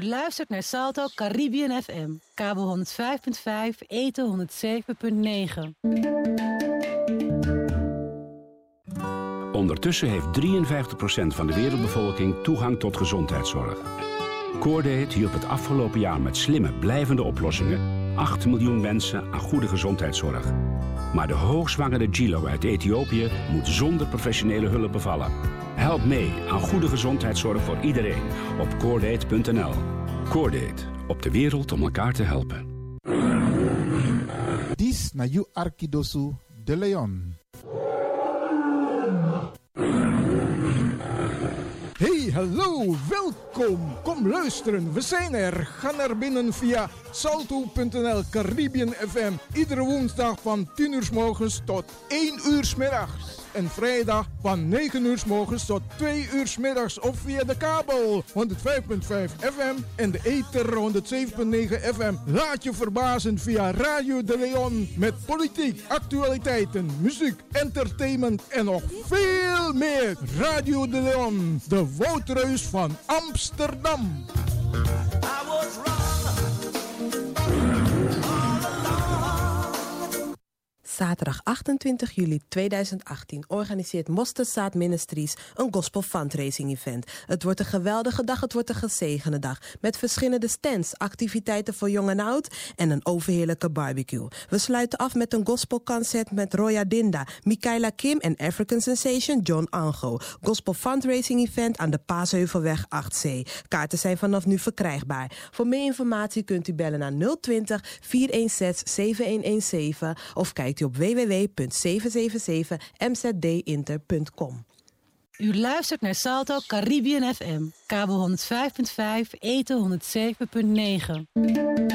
U luistert naar Salto Caribbean FM, kabel 105.5, eten 107.9. Ondertussen heeft 53% van de wereldbevolking toegang tot gezondheidszorg. Coordate hielp het afgelopen jaar met slimme, blijvende oplossingen 8 miljoen mensen aan goede gezondheidszorg. Maar de hoogzwangere Gilo uit Ethiopië moet zonder professionele hulp bevallen. Help mee aan goede gezondheidszorg voor iedereen op coordate.nl. Coordate, op de wereld om elkaar te helpen. Dis na you Arkidosu de Leon. Hey, hallo, welkom. Kom luisteren, we zijn er. Ga naar binnen via salto.nl Caribbean FM. Iedere woensdag van 10 uur s morgens tot 1 uur s middags. En vrijdag van 9 uur s morgens tot 2 uur s middags. Of via de kabel 105.5 FM en de ether 107.9 FM. Laat je verbazen via Radio de Leon. Met politiek, actualiteiten, muziek, entertainment en nog veel meer. Radio de Leon, de Woutreus van Amsterdam. Zaterdag 28 juli 2018 organiseert Mosterdzaad Ministries een gospel fundraising event. Het wordt een geweldige dag, het wordt een gezegende dag. Met verschillende stands, activiteiten voor jong en oud en een overheerlijke barbecue. We sluiten af met een gospelconcert met Roya Dinda, Michaela Kim en African Sensation John Ango. Gospel fundraising event aan de Paasheuvelweg 8C. Kaarten zijn vanaf nu verkrijgbaar. Voor meer informatie kunt u bellen naar 020 416 7117 of kijkt u op www.777mzdinter.com. U luistert naar Salto Caribbean FM, kabel 105.5, eten 107.9.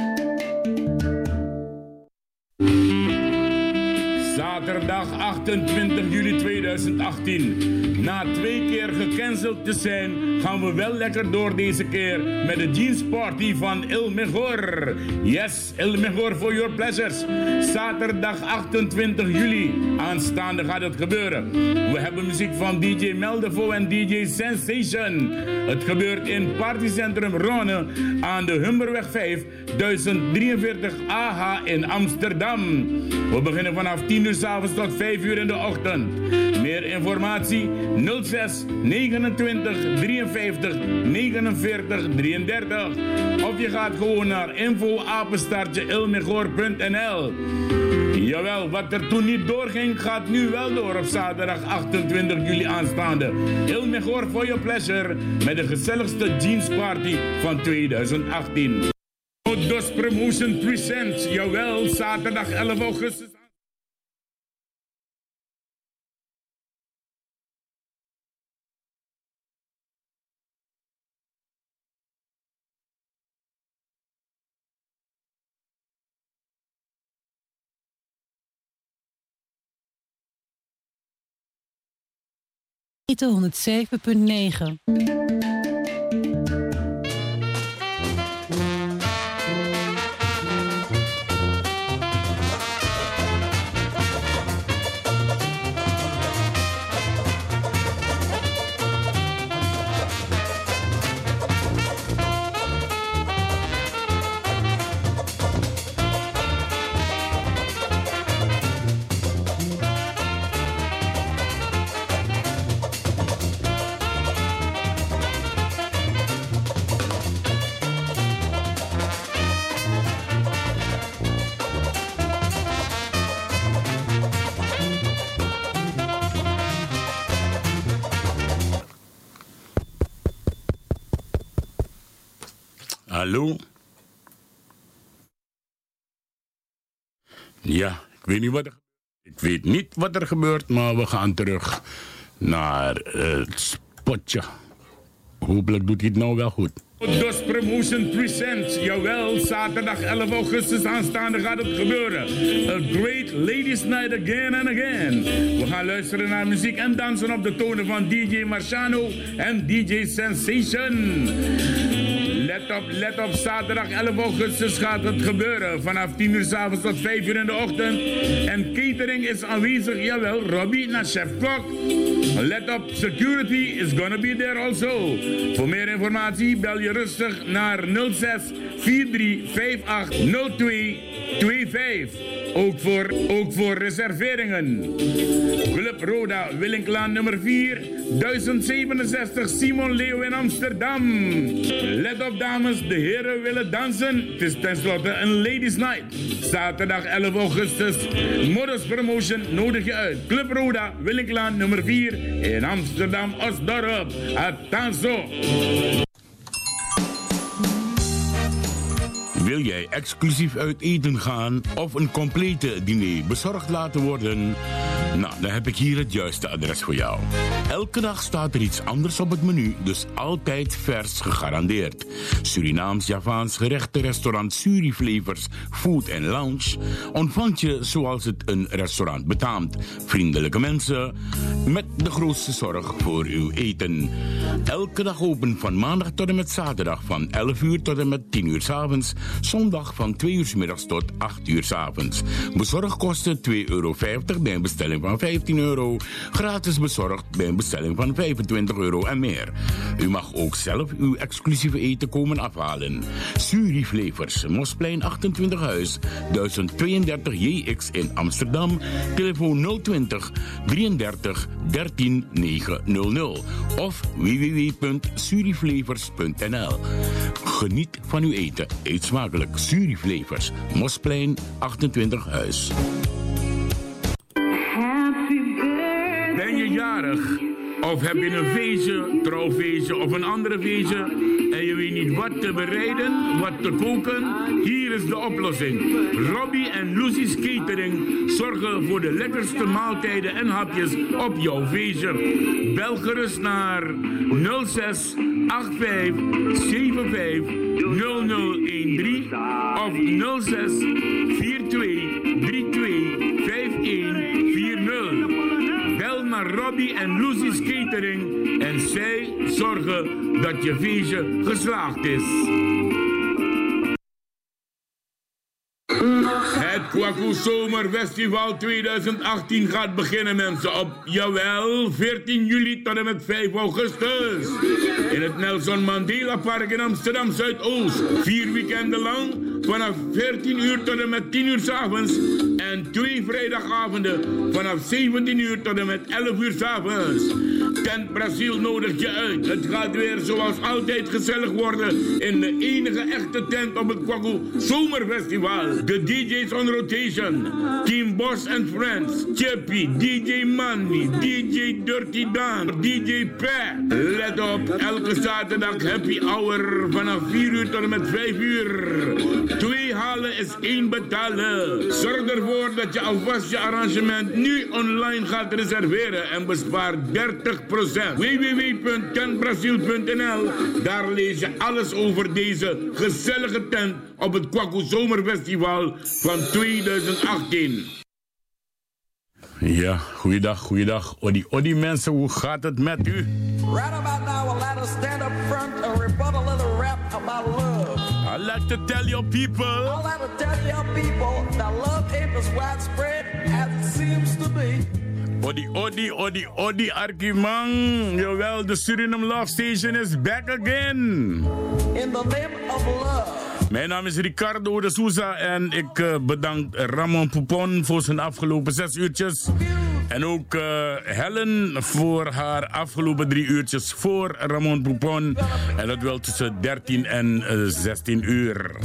Zaterdag 28 juli 2018. Na twee keer gecanceld te zijn, gaan we wel lekker door deze keer met de Jeans Party van Il Mejor. Yes, Il Mejor for your pleasures. Zaterdag 28 juli. Aanstaande gaat het gebeuren. We hebben muziek van DJ Meldevo en DJ Sensation. Het gebeurt in Partycentrum Ronne aan de Humberweg 5, 1043 AH in Amsterdam. We beginnen vanaf 10 uur s'avonds tot 5 uur in de ochtend. Meer informatie 06 29 53 49 33. Of je gaat gewoon naar info-ilmegor.nl. Jawel, wat er toen niet doorging, gaat nu wel door op zaterdag 28 juli aanstaande. Ilmegor for your pleasure met de gezelligste jeans party van 2018. Dos Promotion Presents, jawel, zaterdag 11 augustus. Eten 107.9. Hallo? Ja, ik weet niet wat er Ik weet niet wat er gebeurt, maar we gaan terug naar het spotje. Hopelijk doet hij het nou wel goed. Dos Promotion Presents. Jawel, zaterdag 11 augustus aanstaande gaat het gebeuren. A Great Ladies Night Again and Again. We gaan luisteren naar muziek en dansen op de tonen van DJ Marciano en DJ Sensation. Let op, let op, zaterdag 11 augustus gaat het gebeuren. Vanaf 10 uur s avonds tot 5 uur in de ochtend. En catering is aanwezig, jawel, Robbie naar chef kok. Let up, security is gonna be there also. Voor meer informatie bel je rustig naar 06 43 58 02 25. Ook voor, ook voor reserveringen. Club Roda Willinklaan nummer 4, 1067 Simon Leeuw in Amsterdam. Let op dames, de heren willen dansen. Het is tenslotte een ladies night. Zaterdag 11 augustus. Modus Promotion nodig je uit. Club Roda Willinklaan nummer 4 in Amsterdam Osdorp. Atanzo. Wil jij exclusief uit eten gaan of een complete diner bezorgd laten worden? Nou, dan heb ik hier het juiste adres voor jou. Elke dag staat er iets anders op het menu, dus altijd vers gegarandeerd. Surinaams, Javaans gerechten, restaurant Suriflevers, Food Lounge ontvangt je zoals het een restaurant betaamt. Vriendelijke mensen met de grootste zorg voor uw eten. Elke dag open van maandag tot en met zaterdag van 11 uur tot en met 10 uur s avonds. Zondag van 2 uur middags tot 8 uur s avonds. Bezorgkosten 2,50 euro bij een bestelling van 15 euro. Gratis bezorgd bij een bestelling van 25 euro en meer. U mag ook zelf uw exclusieve eten komen afhalen. Suriflevers, Mosplein 28 Huis, 1032 JX in Amsterdam. Telefoon 020 33 13 900 of www.suriflevers.nl. Geniet van uw eten. Eet smakelijk. Suriflevers, Mosplein 28 Huis. Ben je jarig? Of heb je een feestje, trouwfeestje of een andere feestje en je weet niet wat te bereiden, wat te koken? Hier is de oplossing. Robbie en Lucy's Catering zorgen voor de lekkerste maaltijden en hapjes op jouw feestje. Bel gerust naar 06 85 75 0013 of 06 42 32 5140. Robbie en Lucy's Catering en zij zorgen dat je feestje geslaagd is. Het Kwaku Zomerfestival 2018 gaat beginnen mensen op, jawel, 14 juli tot en met 5 augustus. In het Nelson Mandela Park in Amsterdam Zuidoost. Vier weekenden lang, vanaf 14 uur tot en met 10 uur s avonds. En twee vrijdagavonden vanaf 17 uur tot en met 11 uur s avonds. Tent Brazil nodigt je uit. Het gaat weer zoals altijd gezellig worden in de enige echte tent op het Kwaku Zomerfestival. De DJ's on rotation. Team Boss and Friends. Chippy, DJ Manny, DJ Dirty Dan, DJ Pat. Let op, elke zaterdag happy hour vanaf 4 uur tot en met 5 uur. Twee halen is één betalen. Zorg ervoor dat je alvast je arrangement nu online gaat reserveren en bespaart 30%. www.tentbrazil.nl Daar lees je alles over deze gezellige tent op het Kwaku Zomerfestival van 2018. Ja, goeiedag, goeiedag. Odi, odi mensen, hoe gaat het met u? Right about now, let us stand up front and rebut a little rap about love. I like to tell your people. I like to tell your people that love ain't as widespread as it seems to be. Odi, odi, odi, odi, Arkimang. Jawel, de Suriname Love Station is back again. In the name of love. Mijn naam is Ricardo de Souza en ik uh, bedank Ramon Poupon voor zijn afgelopen zes uurtjes. En ook uh, Helen voor haar afgelopen drie uurtjes voor Ramon Poupon. En dat wel tussen 13 en uh, 16 uur.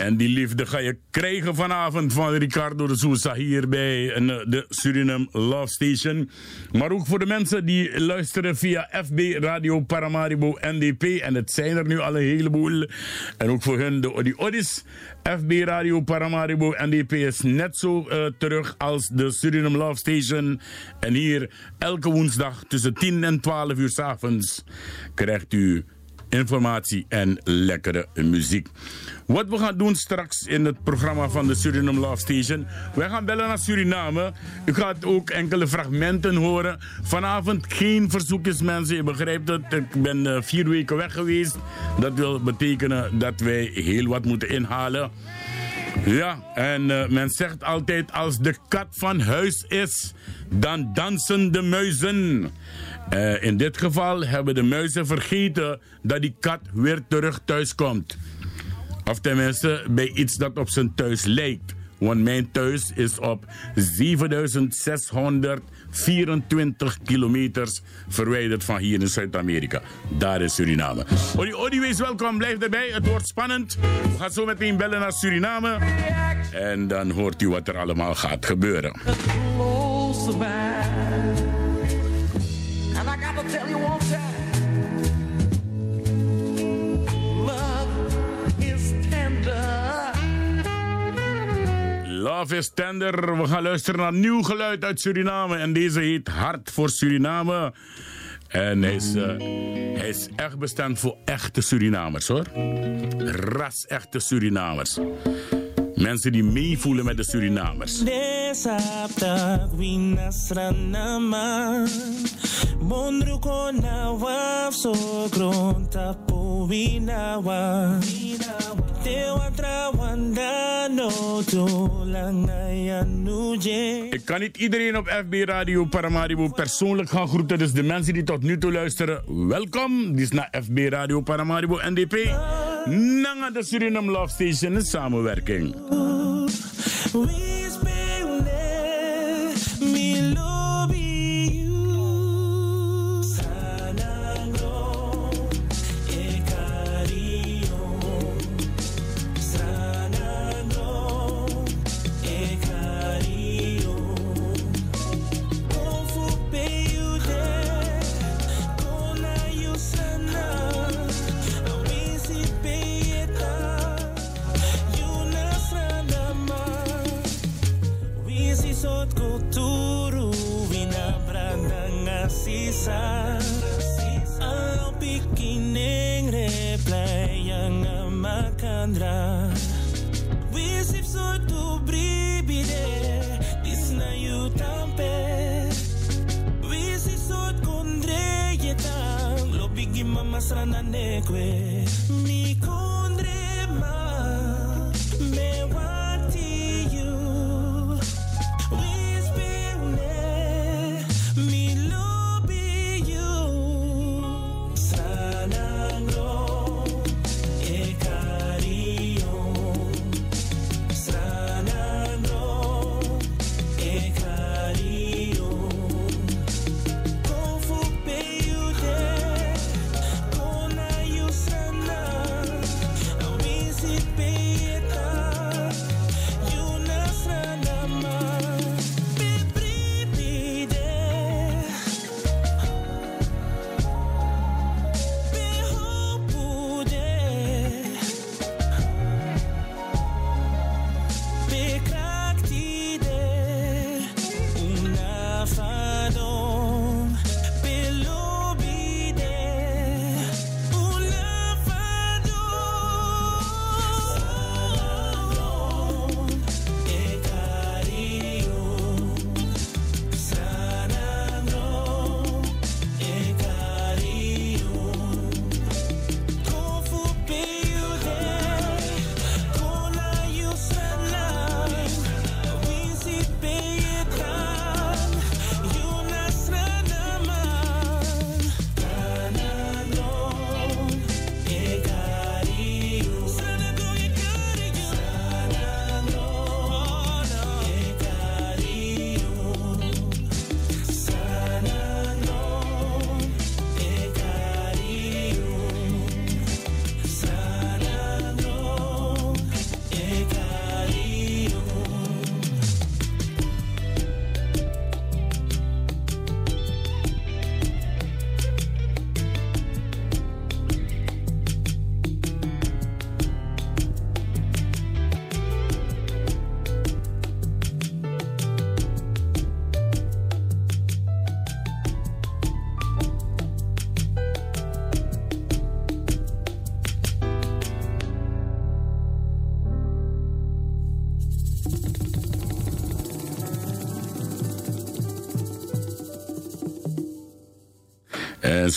En die liefde ga je krijgen vanavond van Ricardo de Sousa hier bij de Suriname Love Station. Maar ook voor de mensen die luisteren via FB Radio Paramaribo NDP. En het zijn er nu al een heleboel. En ook voor hun de Odis. FB Radio Paramaribo NDP is net zo uh, terug als de Suriname Love Station. En hier elke woensdag tussen 10 en 12 uur s avonds krijgt u informatie en lekkere muziek. Wat we gaan doen straks in het programma van de Suriname Love Station. Wij gaan bellen naar Suriname. U gaat ook enkele fragmenten horen. Vanavond geen verzoekjes mensen. Je begrijpt het. Ik ben uh, vier weken weg geweest. Dat wil betekenen dat wij heel wat moeten inhalen. Ja, en uh, men zegt altijd als de kat van huis is, dan dansen de muizen. Uh, in dit geval hebben de muizen vergeten dat die kat weer terug thuis komt. Of tenminste bij iets dat op zijn thuis lijkt. Want mijn thuis is op 7624 kilometers verwijderd van hier in Zuid-Amerika. Daar is Suriname. Odi, Odi, welkom. Blijf erbij. Het wordt spannend. We gaan zo meteen bellen naar Suriname. En dan hoort u wat er allemaal gaat gebeuren. Love is tender. We gaan luisteren naar nieuw geluid uit Suriname. En deze heet Hart voor Suriname. En hij is, hij is echt bestemd voor echte Surinamers hoor. Ras echte Surinamers. Mensen die meevoelen met de Surinamers. Mondruko na waf so gronta po. Ik kan niet iedereen op FB Radio Paramaribo persoonlijk gaan groeten. Dus de mensen die tot nu toe luisteren, welkom. Dit is naar FB Radio Paramaribo NDP. Nanga de Suriname Love Station in samenwerking. liquid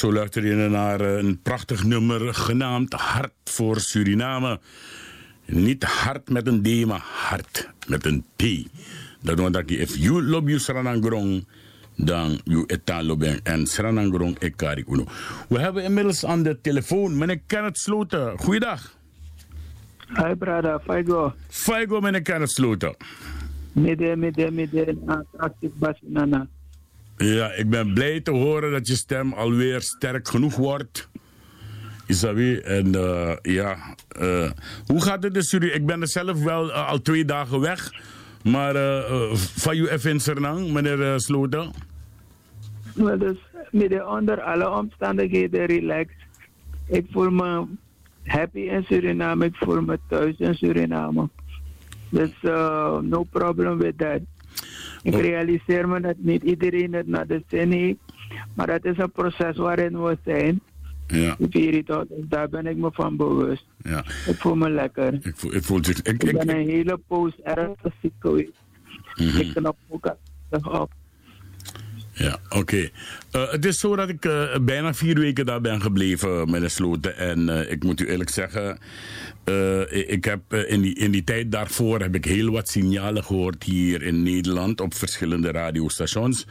zo luister je naar eh, een prachtig nummer genaamd Hart voor Suriname. Niet hart met een D, maar hart met een T. Dat want dat je, if you love you Sranangrong, dan you etan loben en Sranangrong ekari kuno. We hebben inmiddels aan de telefoon meneer Kenneth Sloten. Goeiedag. Hi brother, Faigo. Faigo meneer Kenneth Sloten. Midden, midden, midden. Actief Basinana. Ja, ik ben blij te horen dat je stem alweer sterk genoeg wordt. Isabi, en eh, ja, eh, hoe gaat het in Suriname? Ik ben er zelf wel eh, al twee dagen weg. Maar van u even in Sernang, meneer Sloten? Maar dus midden onder alle omstandigheden relaxed. Ik voel me happy in Suriname. Ik voel me thuis in Suriname. Dus no problem with that. Ik realiseer me dat niet iedereen het naar de zin heeft. Maar dat is een proces waarin we zijn. Ja, al, dus daar ben ik me van bewust. ja. Ik voel me lekker. Ik voel, ik voel. Ik, Ik ik, ben een hele poos ernstig ziek geweest. Mhm. Ik knap ook op. Ja, oké. Eh, het is zo dat ik eh, bijna vier weken daar ben gebleven, meneer Sloten. En eh, ik moet u eerlijk zeggen, eh, ik- heb eh, in, die, in die tijd daarvoor heb ik heel wat signalen gehoord hier in Nederland op verschillende radiostations.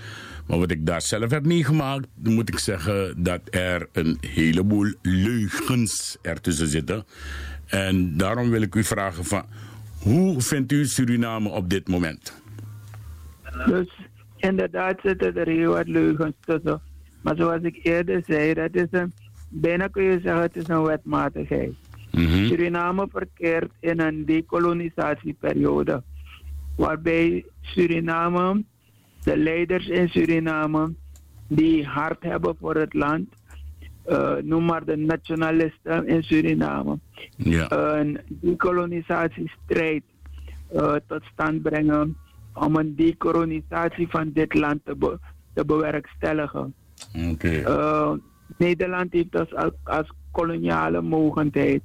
Maar wat ik daar zelf heb meegemaakt, moet ik zeggen dat er een heleboel leugens ertussen zitten. En daarom wil ik u vragen van, hoe vindt u Suriname op dit moment? Dus inderdaad zitten er heel wat leugens tussen. Maar zoals ik eerder zei, dat is een, bijna kun je zeggen het is een wetmatigheid. Mhm. Suriname verkeert in een decolonisatieperiode. Waarbij Suriname, de leiders in Suriname, die hart hebben voor het land, eh, noem maar de nationalisten in Suriname, Ja. een decolonisatiestrijd eh, tot stand brengen om een decolonisatie van dit land te, be- te bewerkstelligen. Eh, Nederland heeft als, als, als koloniale mogendheid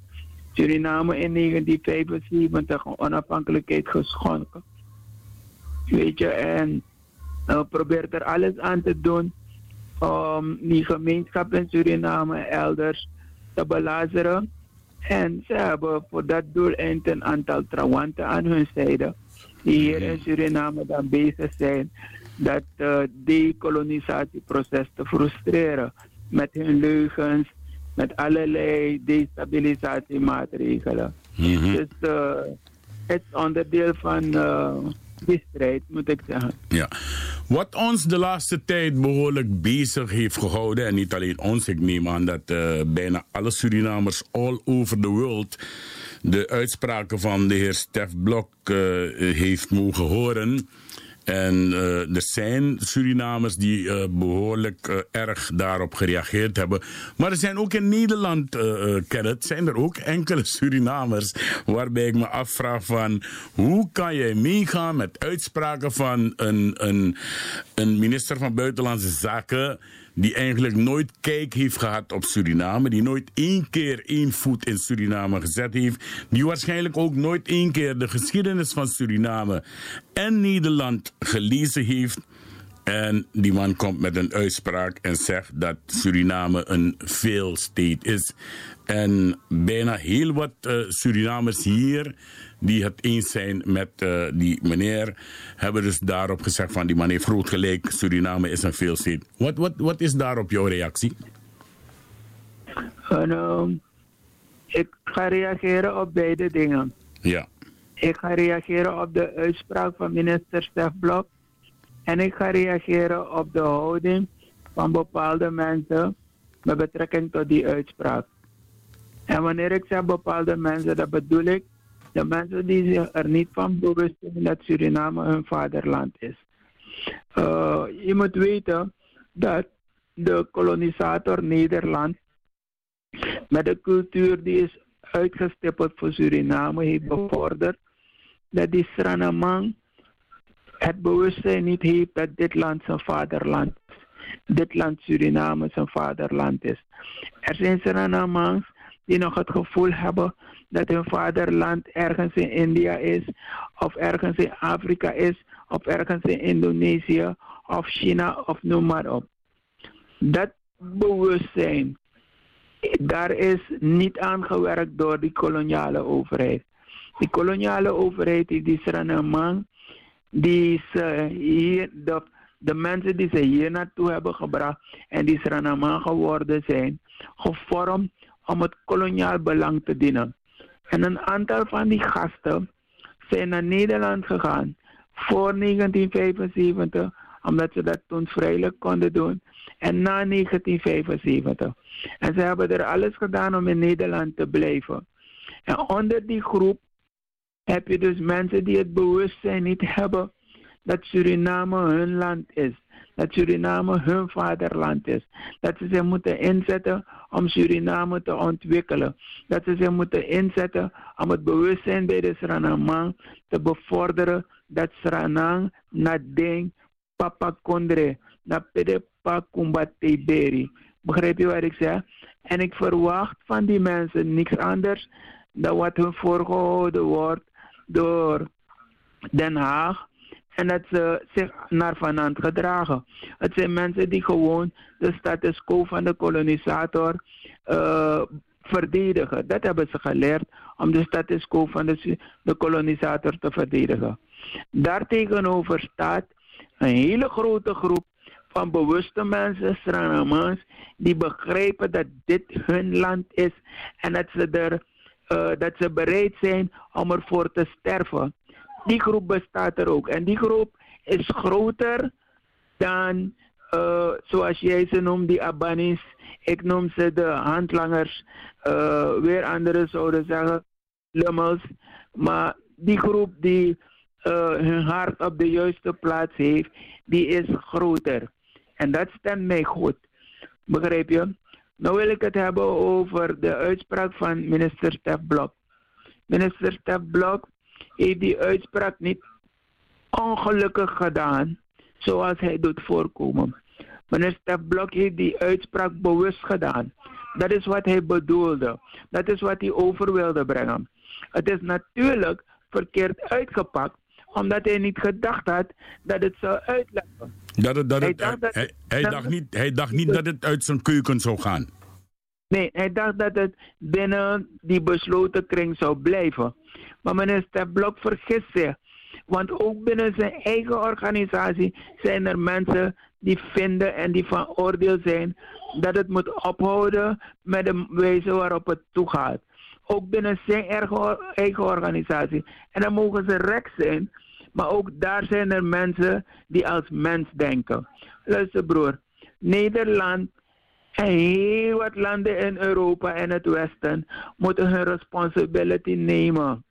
Suriname in 1975 een onafhankelijkheid geschonken. Weet je, en eh, probeert er alles aan te doen om die gemeenschap in Suriname elders te belazeren. En ze hebben voor dat doeleind een aantal trawanten aan hun zijde, die hier in Suriname dan bezig zijn dat uh, decolonisatieproces te frustreren met hun leugens, met allerlei destabilisatiemaatregelen. Mhm. Dus uh, het is onderdeel van uh, die strijd, moet ik zeggen. Ja. Wat ons de laatste tijd behoorlijk bezig heeft gehouden, en niet alleen ons, ik neem aan dat eh, bijna alle Surinamers all over the world de uitspraken van de heer Stef Blok eh, heeft mogen horen. En eh, er zijn Surinamers die eh, behoorlijk eh, erg daarop gereageerd hebben. Maar er zijn ook in Nederland, eh, Kenneth, zijn er ook enkele Surinamers waarbij ik me afvraag van hoe kan jij meegaan met uitspraken van een, een, een minister van Buitenlandse Zaken die eigenlijk nooit kijk heeft gehad op Suriname, die nooit één keer één voet in Suriname gezet heeft, die waarschijnlijk ook nooit één keer de geschiedenis van Suriname en Nederland gelezen heeft. En die man komt met een uitspraak en zegt dat Suriname een fail state is. En bijna heel wat eh, Surinamers hier die het eens zijn met eh, die meneer, hebben dus daarop gezegd van die man heeft groot gelijk, Suriname is een fail state. Wat, wat, wat is daarop jouw reactie? En, ehm, ik ga reageren op beide dingen. Ja. Ik ga reageren op de uitspraak van minister Stef Blok. En ik ga reageren op de houding van bepaalde mensen met betrekking tot die uitspraak. En wanneer ik zeg bepaalde mensen, dat bedoel ik de mensen die zich er niet van bewust zijn dat Suriname hun vaderland is. Uh, je moet weten dat de kolonisator Nederland met de cultuur die is uitgestippeld voor Suriname heeft bevorderd dat die Sranamang het bewustzijn niet heeft dat dit land zijn vaderland. Dit land Suriname zijn vaderland is. Er zijn Sranamangs die nog het gevoel hebben dat hun vaderland ergens in India is, of ergens in Afrika is, of ergens in Indonesië, of China, of noem maar op. Dat bewustzijn, daar is niet aan gewerkt door die koloniale overheid. Die koloniale overheid die man die ze hier, de, de mensen die ze hier naartoe hebben gebracht en die Sranaman geworden zijn, gevormd om het koloniaal belang te dienen. En een aantal van die gasten zijn naar Nederland gegaan voor 1975, omdat ze dat toen vrijelijk konden doen. En na 1975. En ze hebben er alles gedaan om in Nederland te blijven. En onder die groep heb je dus mensen die het bewustzijn niet hebben dat Suriname hun land is. Dat Suriname hun vaderland is. Dat ze zich moeten inzetten om Suriname te ontwikkelen. Dat ze zich moeten inzetten om het bewustzijn bij de Suriname te bevorderen. Dat Suriname na ding papa na pede pa kumbate beri. Begrijp je wat ik zeg? En ik verwacht van die mensen niks anders dan wat hun voorgehouden wordt door Den Haag en dat ze zich naar vanand gedragen. Het zijn mensen die gewoon de status quo van de kolonisator uh, verdedigen. Dat hebben ze geleerd om de status quo van de, de kolonisator te verdedigen. Daartegenover staat een hele grote groep van bewuste mensen, Sranamans, die begrijpen dat dit hun land is en dat ze, er, uh, dat ze bereid zijn om ervoor te sterven. Die groep bestaat er ook. En die groep is groter dan, uh, zoals jij ze noemt, die Abanis. Ik noem ze de handlangers. Uh, weer anderen zouden zeggen lummels. Maar die groep die hun hart op de juiste plaats heeft, die is groter. En dat stemt mij goed. Begrijp je? Nou wil ik het hebben over de uitspraak van minister Stef Blok. Minister Stef Blok heeft die uitspraak niet ongelukkig gedaan, zoals hij doet voorkomen. Meneer Stef Blok heeft die uitspraak bewust gedaan. Dat is wat hij bedoelde. Dat is wat hij over wilde brengen. Het is natuurlijk verkeerd uitgepakt, omdat hij niet gedacht had dat het zou uitleggen. Dat het, dat hij, het, dacht, dat hij, hij, dacht niet, hij dacht niet dat het uit zijn keuken zou gaan. Nee, hij dacht dat het binnen die besloten kring zou blijven. Maar minister Blok vergist zich. Want ook binnen zijn eigen organisatie zijn er mensen die vinden en die van oordeel zijn dat het moet ophouden met de wijze waarop het toegaat. Ook binnen zijn eigen organisatie. En dan mogen ze recht zijn, maar ook daar zijn er mensen die als mens denken. Luister broer, Nederland en heel wat landen in Europa en het Westen moeten hun responsibility nemen.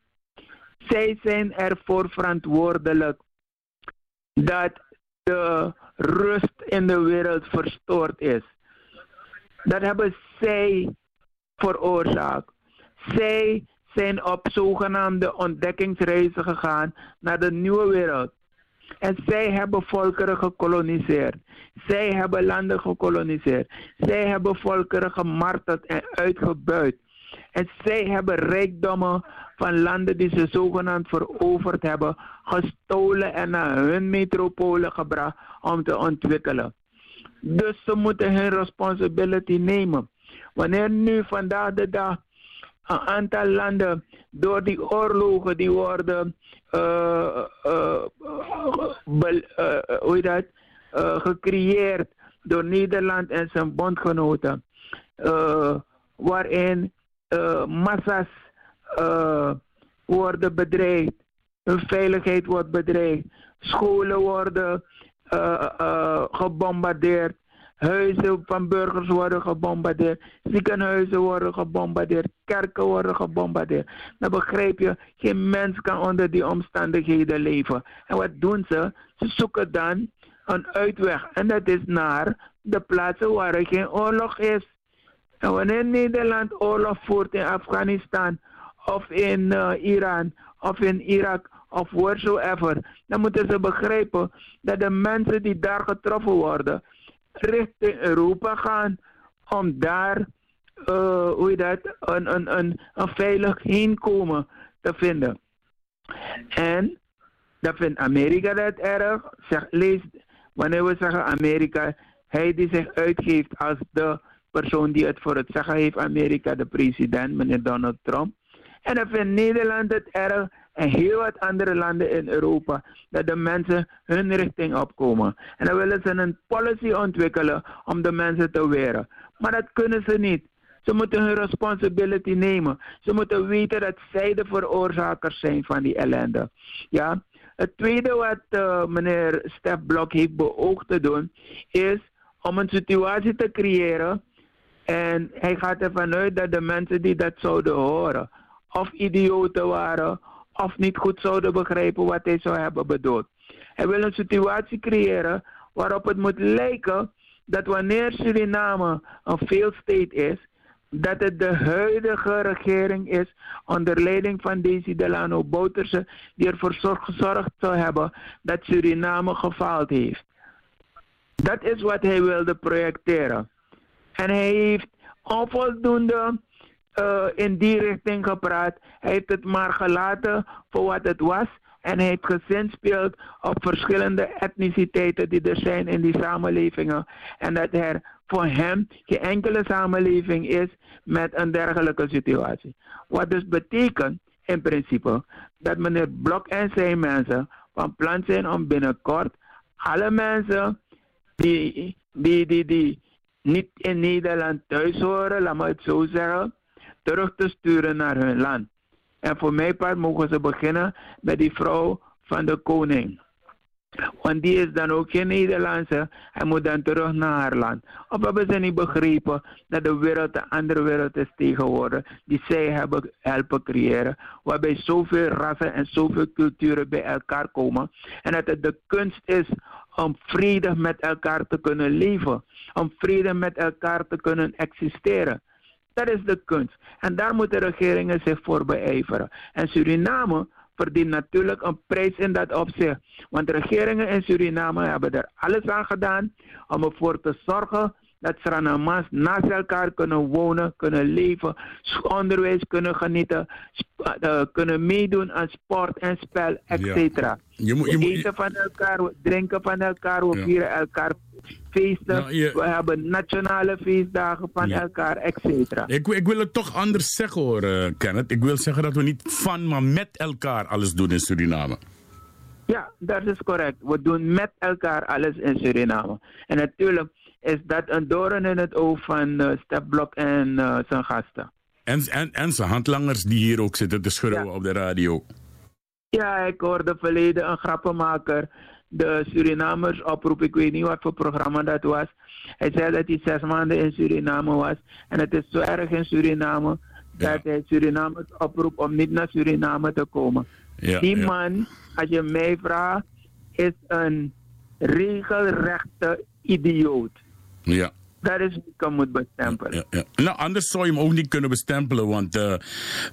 Zij zijn ervoor verantwoordelijk dat de rust in de wereld verstoord is. Dat hebben zij veroorzaakt. Zij zijn op zogenaamde ontdekkingsreizen gegaan naar de nieuwe wereld. En zij hebben volkeren gekoloniseerd. Zij hebben landen gekoloniseerd. Zij hebben volkeren gemarteld en uitgebuit. En zij hebben rijkdommen van landen die ze zogenaamd veroverd hebben, gestolen en naar hun metropolen gebracht om te ontwikkelen. Dus ze moeten hun responsibility nemen. Wanneer nu vandaag de dag een aantal landen door die oorlogen die worden uh, uh, gecreëerd door Nederland en zijn bondgenoten, waarin massa's worden bedreigd, hun veiligheid wordt bedreigd, scholen worden gebombardeerd, Huizen van burgers worden gebombardeerd. Ziekenhuizen worden gebombardeerd. Kerken worden gebombardeerd. Dan begrijp je, geen mens kan onder die omstandigheden leven. En wat doen ze? Ze zoeken dan een uitweg. En dat is naar de plaatsen waar er geen oorlog is. En wanneer Nederland oorlog voert in Afghanistan of in uh, Iran of in Irak of wheresoever, dan moeten ze begrijpen dat de mensen die daar getroffen worden, richting Europa gaan om daar, uh, hoe je dat, een, een, een, een veilig heenkomen te vinden. En dat vindt Amerika dat erg. Zeg, lees, wanneer we zeggen Amerika, hij die zich uitgeeft als de persoon die het voor het zeggen heeft, Amerika, de president, meneer Donald Trump. En dan vindt Nederland het erg en heel wat andere landen in Europa dat de mensen hun richting opkomen. En dan willen ze een policy ontwikkelen om de mensen te weren. Maar dat kunnen ze niet. Ze moeten hun responsibility nemen. Ze moeten weten dat zij de veroorzakers zijn van die ellende. Ja? Het tweede wat uh, meneer Stef Blok heeft beoogd te doen, is om een situatie te creëren. En hij gaat ervan uit dat de mensen die dat zouden horen, of idioten waren, of niet goed zouden begrijpen wat hij zou hebben bedoeld. Hij wil een situatie creëren waarop het moet lijken dat wanneer Suriname een failed state is, dat het de huidige regering is onder leiding van Desi Delano Bouterse die ervoor gezorgd zou hebben dat Suriname gefaald heeft. Dat is wat hij wilde projecteren. En hij heeft onvoldoende uh, in die richting gepraat. Hij heeft het maar gelaten voor wat het was. En hij heeft gezinspeeld op verschillende etniciteiten die er zijn in die samenlevingen. En dat er voor hem geen enkele samenleving is met een dergelijke situatie. Wat dus betekent in principe dat meneer Blok en zijn mensen van plan zijn om binnenkort alle mensen die, die, die, die niet in Nederland thuis horen, laat me het zo zeggen, terug te sturen naar hun land. En voor mijn part mogen ze beginnen met die vrouw van de koning. Want die is dan ook geen Nederlandse. Hij moet dan terug naar haar land. Of hebben ze niet begrepen dat de wereld een andere wereld is tegenwoordig. Die zij hebben helpen creëren. Waarbij zoveel rassen en zoveel culturen bij elkaar komen. En dat het de kunst is om vredig met elkaar te kunnen leven. Om vredig met elkaar te kunnen existeren. Dat is de kunst. En daar moeten regeringen zich voor beijveren. En Suriname verdient natuurlijk een prijs in dat opzicht. Want regeringen in Suriname hebben er alles aan gedaan om ervoor te zorgen dat Surinamers naast elkaar kunnen wonen, kunnen leven, onderwijs kunnen genieten, uh, kunnen meedoen aan sport en spel, etc. Ja. Je moet, je eten van elkaar, we drinken van elkaar, we ja. vieren elkaar feesten. Nou, je... We hebben nationale feestdagen van ja. elkaar, et cetera. Ik, ik, wil het toch anders zeggen hoor, uh, Kenneth. Ik wil zeggen dat we niet van, maar met elkaar alles doen in Suriname. Ja, dat is correct. We doen met elkaar alles in Suriname. En natuurlijk is dat een doorn in het oog van uh, Stepblok en uh, zijn gasten. En, en, en zijn handlangers die hier ook zitten te schreeuwen ja. op de radio. Ja, ik hoorde verleden een grappenmaker de Surinamers oproep. Ik weet niet wat voor programma dat was. Hij zei dat hij zes maanden in Suriname was. En het is zo erg in Suriname ja. dat hij Surinamers oproep om niet naar Suriname te komen. Ja, Die ja. man, als je mij vraagt, is een regelrechte idioot. Ja. Dat is wie ik moet bestempelen. Ja, ja. Nou, anders zou je hem ook niet kunnen bestempelen. Want uh,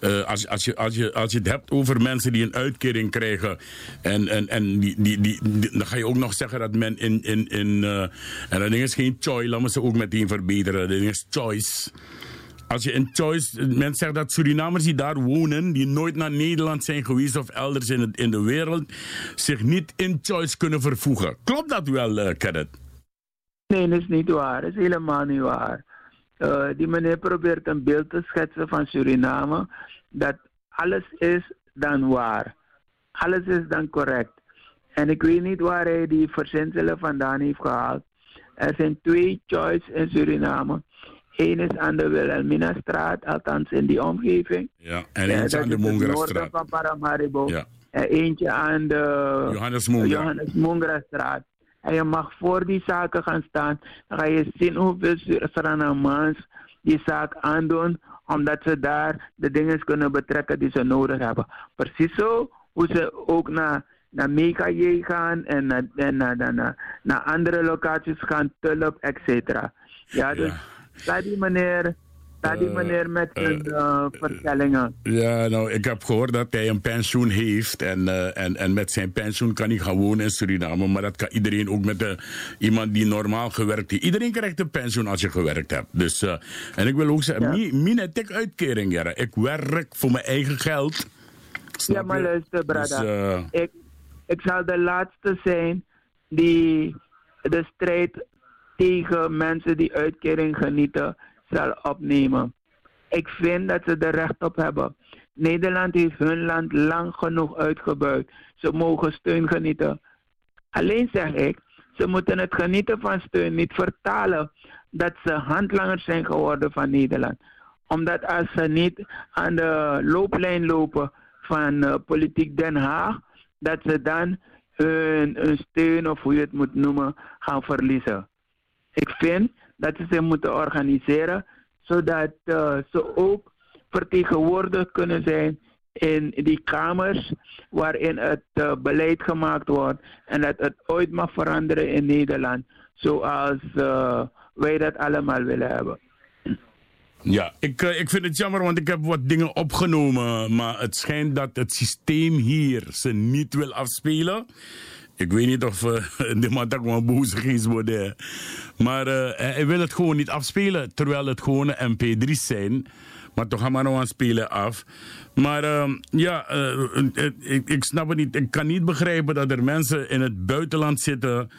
uh, als, als, je, als, je, als je het hebt over mensen die een uitkering krijgen. En, en, en die, die, die, dan ga je ook nog zeggen dat men in. in, in uh, en dat ding is geen choice, laten we ze ook meteen verbeteren. Dat ding is choice. Als je in choice, mensen zeggen dat Surinamers die daar wonen, die nooit naar Nederland zijn geweest of elders in, het, in de wereld, zich niet in choice kunnen vervoegen. Klopt dat wel, uh, Kenneth? Nee, dat is niet waar. Dat is helemaal niet waar. Uh, die meneer probeert een beeld te schetsen van Suriname dat alles is dan waar. Alles is dan correct. En ik weet niet waar hij die verzinselen vandaan heeft gehaald. Er zijn twee choices in Suriname. Eén is aan de Wilhelmina-straat, althans in die omgeving. Ja, en eentje aan de Mongra-straat. van Paramaribo. Ja. En eentje aan de Johannes Mongra. Johannes Mongra-straat. En je mag voor die zaken gaan staan. Dan ga je zien hoeveel Surinamers die zaak aandoen. Omdat ze daar de dingen kunnen betrekken die ze nodig hebben. Precies zo hoe ze ook naar, naar Mega gaan en, naar, en naar, naar, naar andere locaties gaan. Tulp, et cetera. Ja, dus ja. die meneer daar die meneer met zijn uh, vertellingen. Ja, nou, ik heb gehoord dat hij een pensioen heeft. En, uh, en, en met zijn pensioen kan hij gaan wonen in Suriname. Maar dat kan iedereen ook met uh, iemand die normaal gewerkt heeft. Iedereen krijgt een pensioen als je gewerkt hebt. Dus, en ik wil ook zeggen, ja. mijn uitkering, ja. Ik werk voor mijn eigen geld. Snap ja, maar je? luister, brada. Dus, ik, ik zal de laatste zijn die de strijd tegen mensen die uitkering genieten zal opnemen. Ik vind dat ze er recht op hebben. Nederland heeft hun land lang genoeg uitgebuit. Ze mogen steun genieten. Alleen zeg ik, ze moeten het genieten van steun niet vertalen dat ze handlangers zijn geworden van Nederland. Omdat als ze niet aan de looplijn lopen van eh, politiek Den Haag, dat ze dan hun, hun steun, of hoe je het moet noemen, gaan verliezen. Ik vind dat ze zich moeten organiseren, zodat eh, ze ook vertegenwoordigd kunnen zijn in die kamers waarin het eh, beleid gemaakt wordt en dat het ooit mag veranderen in Nederland, zoals eh, wij dat allemaal willen hebben. Ja, ik, ik vind het jammer, want ik heb wat dingen opgenomen. Maar het schijnt dat het systeem hier ze niet wil afspelen. Ik weet niet of eh, de man daar gewoon boezig is worden. Maar eh, hij- wil het gewoon niet afspelen. Terwijl het gewoon mp3's zijn. Maar toch gaan we nou aan spelen af. Maar ehm, ja, eh, ik, ik snap het niet. Ik kan niet begrijpen dat er mensen in het buitenland zitten.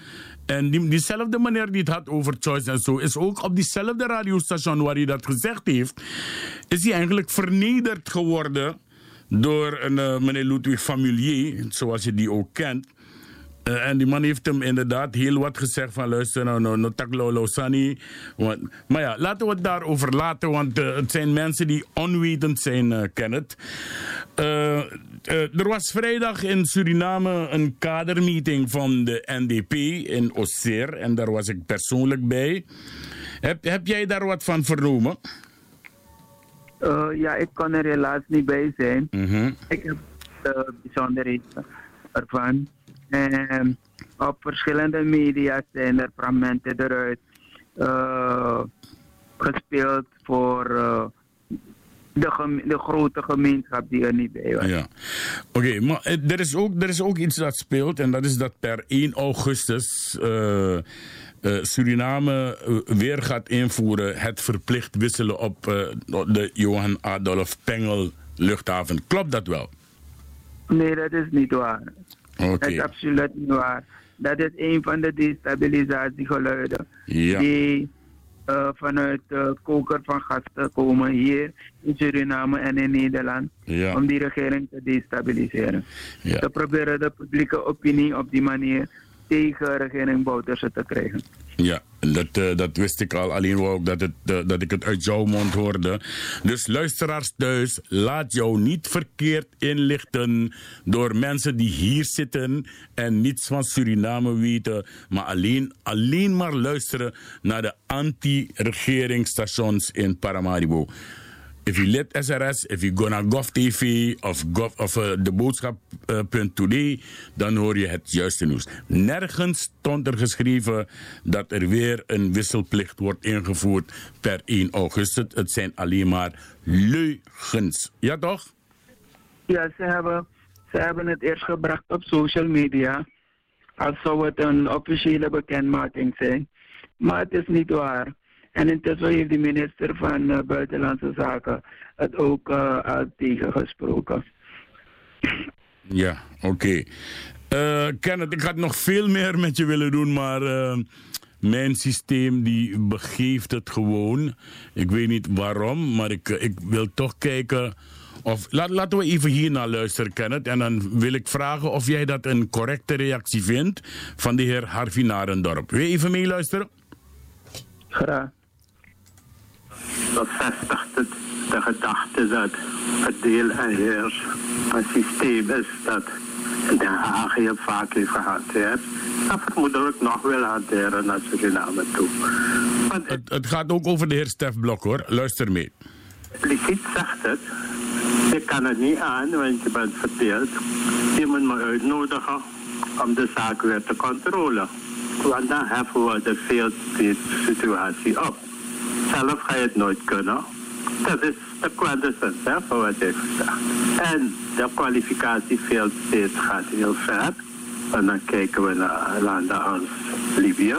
En die, diezelfde meneer die het had over choice en zo, is ook op diezelfde radiostation waar hij dat gezegd heeft, is hij eigenlijk vernederd geworden door een meneer Ludwig Familier, zoals je die ook kent. Eh, en die man heeft hem inderdaad heel wat gezegd van luister nou, nou, nou tak lolo sani. Want, maar ja, laten we het daarover laten, want eh, het zijn mensen die onwetend zijn, eh Kenneth. Er was vrijdag in Suriname een kadermeeting van de NDP in Osseer en daar was ik persoonlijk bij. Heb, heb jij daar wat van vernomen? Ja, ik kon er helaas niet bij zijn. Mhm. Ik heb de bijzonderheden ervan. En op verschillende media zijn er fragmenten eruit eh, gespeeld voor eh, de, de grote gemeenschap die er niet bij was. Ja. Oké, maar eh, er is, ook, er is ook iets dat speelt en dat is dat per 1 augustus Suriname weer gaat invoeren het verplicht wisselen op de Johan Adolf Pengel luchthaven. Klopt dat wel? Nee, dat is niet waar. Oké. Dat is absoluut niet waar. Dat is een van de destabilisatiegeluiden Ja. die eh, vanuit de koker van gasten komen hier in Suriname en in Nederland Ja. om die regering te destabiliseren. Ja. Ze proberen de publieke opinie op die manier tegen regering Bouterse te krijgen. Ja, dat, eh, dat wist ik al. Alleen wou ik dat, het, eh, dat ik het uit jouw mond hoorde. Dus luisteraars thuis, laat jou niet verkeerd inlichten door mensen die hier zitten en niets van Suriname weten, maar alleen, alleen maar luisteren naar de anti-regeringsstations in Paramaribo. If you let SRS, if you go naar GovTV of, Gov, of uh, de boodschap.today, dan hoor je het juiste nieuws. Nergens stond er geschreven dat er weer een wisselplicht wordt ingevoerd per 1 augustus. Het zijn alleen maar leugens. Ja toch? Ja, ze hebben, ze hebben het eerst gebracht op social media. Als zou het een officiële bekendmaking zijn. Maar het is niet waar. En intussen heeft de minister van eh, Buitenlandse Zaken het ook eh, tegengesproken. Ja, oké. Eh, Kenneth, ik had nog veel meer met je willen doen, maar mijn systeem die begeeft het gewoon. Ik weet niet waarom, maar ik, ik wil toch kijken. Of, laat, laten we even hier naar luisteren, Kenneth. En dan wil ik vragen of jij dat een correcte reactie vindt van de heer Harvey Narendorp. Wil je even meeluisteren? Graag. Bevestigt het de gedachte dat het deel en heers een systeem is dat Den Haag hier vaak heeft gehanteerd. Dat vermoedelijk nog wil hanteren naar Suriname toe. Want Het, het gaat ook over de heer Stef Blok, hoor. Luister mee. impliciet zegt het, je kan het niet aan, want je bent verdeeld. Je moet me uitnodigen om de zaak weer te controleren. Want dan heffen we de veel situatie op. Zelf ga je het nooit kunnen. Dat is de van wat ik gezegd. En de kwalificatieveeld steeds gaat heel ver. En dan kijken we naar landen als Libië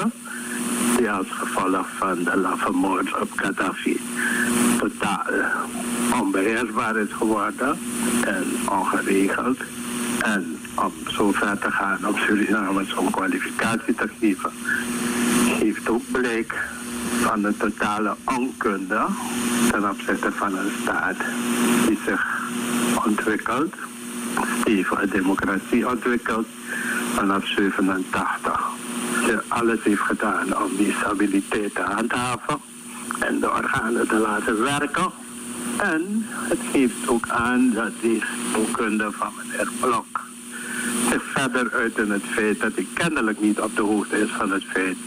die als gevolg van de laffe moord op Gaddafi totaal onbeheersbaar is geworden en ongeregeld. En om zo ver te gaan om Suriname zo'n kwalificatie te geven, heeft ook blijk van een totale onkunde ten opzichte van een staat die zich ontwikkelt, die voor democratie ontwikkelt vanaf 87. Die alles heeft gedaan om die stabiliteit te handhaven en de organen te laten werken. En het geeft ook aan dat die onkunde van meneer Blok zich verder uit in het feit dat hij kennelijk niet op de hoogte is van het feit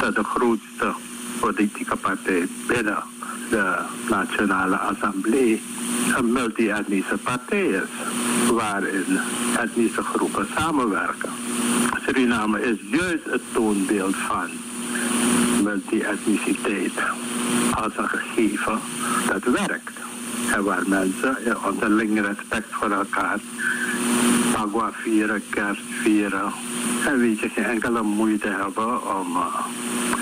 dat de grootste politieke partij binnen de Nationale Assemblée een multi-etnische partij is, waarin etnische groepen samenwerken. Suriname is juist het toonbeeld van multi-etniciteit als een gegeven dat werkt. En waar mensen in onderling respect voor elkaar Pagwa vieren, kerst vieren. En weet je, geen enkele moeite hebben om uh,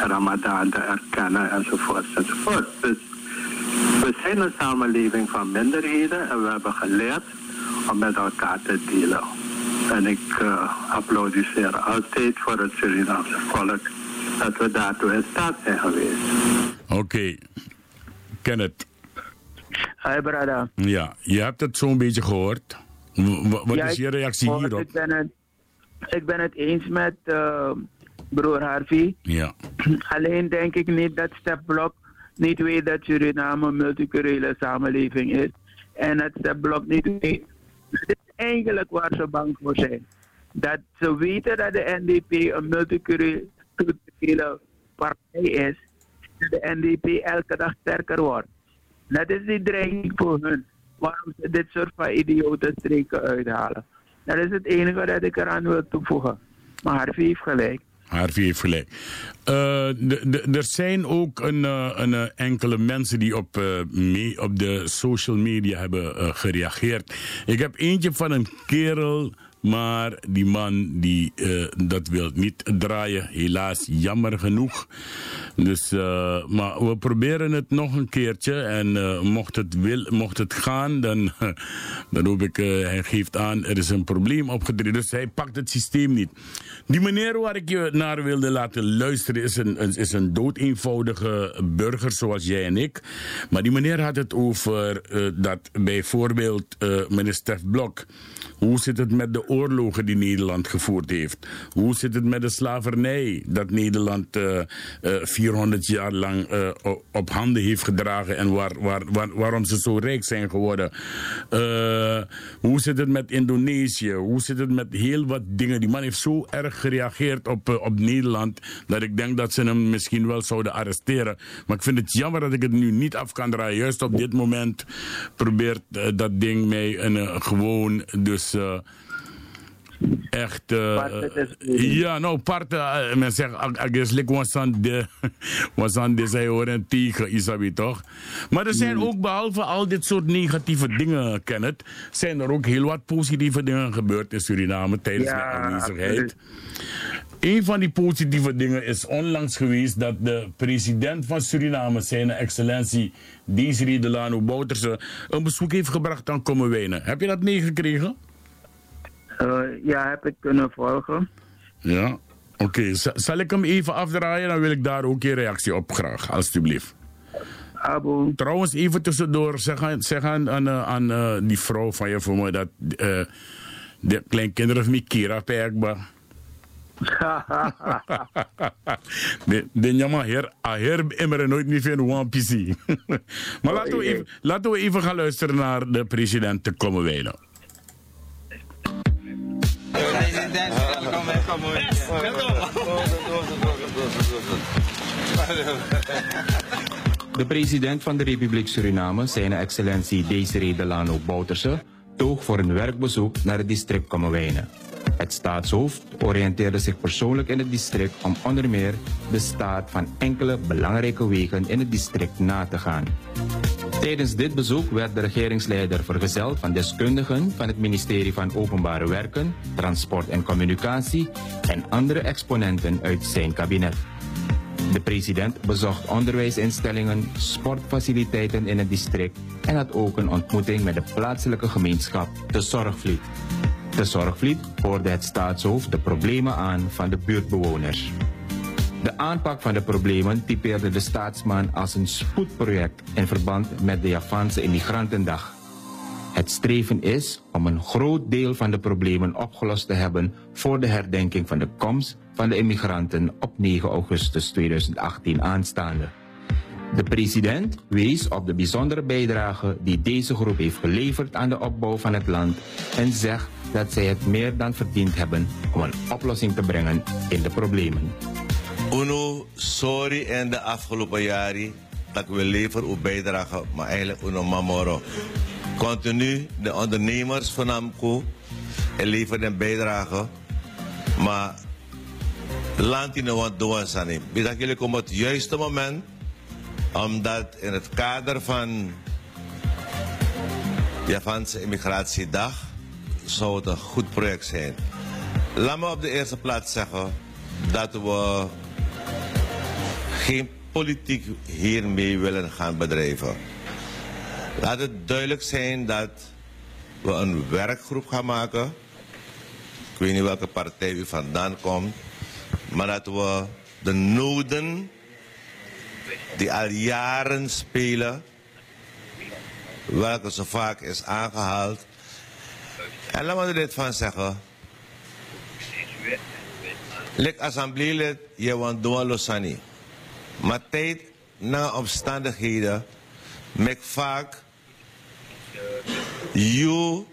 Ramadan te erkennen enzovoort enzovoort. Dus we zijn een samenleving van minderheden en we hebben geleerd om met elkaar te delen. En ik uh, applaudisseer altijd voor het Surinaamse volk dat we daartoe in staat zijn geweest. Oké. Kenneth. Hi, brada. Ja, je hebt het zo'n beetje gehoord. W- wat Ja, is je reactie hierop? Ik ben het, ik ben het eens met eh, broer Harvey. Ja. Alleen denk ik niet dat Step Blok niet weet dat Suriname een multiculturele samenleving is. En dat Step Blok niet weet. Dat is eigenlijk waar ze bang voor zijn. Dat ze weten dat de NDP een multiculturele partij is. Dat de NDP elke dag sterker wordt. Dat is die dreiging voor hun. Waarom ze dit soort van idiote streken uithalen. Dat is het enige dat ik eraan wil toevoegen. Maar Harvey heeft gelijk. Heeft gelijk. Eh, er zijn ook een, eh, een, eh, enkele mensen die op, eh, me- op de social media hebben gereageerd. Ik heb eentje van een kerel, maar die man die, eh, dat wil niet draaien. Helaas, jammer genoeg. Dus, eh, maar we proberen het nog een keertje. En eh, mocht, het wil, mocht het gaan, dan, dan hoop ik, hij geeft aan, er is een probleem opgetreden. Dus hij pakt het systeem niet. Die meneer waar ik je naar wilde laten luisteren is een, is een doodeenvoudige burger zoals jij en ik. Maar die meneer had het over dat bijvoorbeeld meneer Stef Blok. Hoe zit het met de oorlogen die Nederland gevoerd heeft? Hoe zit het met de slavernij dat Nederland eh, eh, 400 jaar lang eh, op handen heeft gedragen en waar, waar, waar- waarom ze zo rijk zijn geworden? Eh, hoe zit het met Indonesië? Hoe zit het met heel wat dingen? Die man heeft zo erg gereageerd op, eh, op Nederland dat ik denk dat ze hem misschien wel zouden arresteren. Maar ik vind het jammer dat ik het nu niet af kan draaien. Juist op dit moment probeert eh, dat ding mij een, eh, gewoon dus eh, echt eh, ja nou parte eh, men zegt ageslik was aan de was aan de zij horen tegen Isabi toch? Maar er zijn ook behalve al dit soort negatieve dingen Kenneth zijn er ook heel wat positieve dingen gebeurd in Suriname tijdens Ja, mijn aanwezigheid. een van die positieve dingen is onlangs geweest dat de president van Suriname, zijn excellentie Desiree Delano Bouterse, een bezoek heeft gebracht aan Kommerwijnen. Heb je dat meegekregen? Eh, ja, heb ik kunnen volgen. Ja. Oké, zal ik hem even afdraaien? Dan wil ik daar ook je reactie op graag, alstublieft. Abu. Trouwens, even tussendoor, zeg aan, zeg aan, aan, eh, aan eh, die vrouw van je voor me dat eh, de kleinkinderen van mij Kira Perkba. de, de jammer her, a her immer nooit meer van one PC. maar laten we, even, laten we even gaan luisteren naar de president te komen wijlen. De president van de Republiek Suriname, zijn excellentie Desiree Delano Bouterse, toog voor een werkbezoek naar het district Kommerwijnen. Het staatshoofd oriënteerde zich persoonlijk in het district om onder meer de staat van enkele belangrijke wegen in het district na te gaan. Tijdens dit bezoek werd de regeringsleider vergezeld van deskundigen van het ministerie van Openbare Werken, Transport en Communicatie en andere exponenten uit zijn kabinet. De president bezocht onderwijsinstellingen, sportfaciliteiten in het district en had ook een ontmoeting met de plaatselijke gemeenschap, de Zorgvliet. De Zorgvliet hoorde het staatshoofd de problemen aan van de buurtbewoners. De aanpak van de problemen typeerde de staatsman als een spoedproject in verband met de Javaanse Immigrantendag. Het streven is om een groot deel van de problemen opgelost te hebben voor de herdenking van de komst van de immigranten op 9 augustus 2018 aanstaande. De president wees op de bijzondere bijdrage die deze groep heeft geleverd aan de opbouw van het land en zegt dat zij het meer dan verdiend hebben om een oplossing te brengen in de problemen. Uno, sorry in de afgelopen jaren dat we leveren uw bijdrage, maar eigenlijk uno mamoro. Continu de ondernemers van Amco en leveren een bijdrage, maar land in de doen niet. Ik dat jullie komen op het juiste moment, omdat in het kader van Javaanse Immigratiedag zou het een goed project zijn. Laat me op de eerste plaats zeggen dat we geen politiek hiermee willen gaan bedrijven. Laat het duidelijk zijn dat we een werkgroep gaan maken. Ik weet niet welke partij u vandaan komt. Maar dat we de noden die al jaren spelen, welke zo vaak is aangehaald. En laat me er dit van zeggen. Lek assembleelid, je want doen losani. Maar tijd na omstandigheden, mek vaak, you,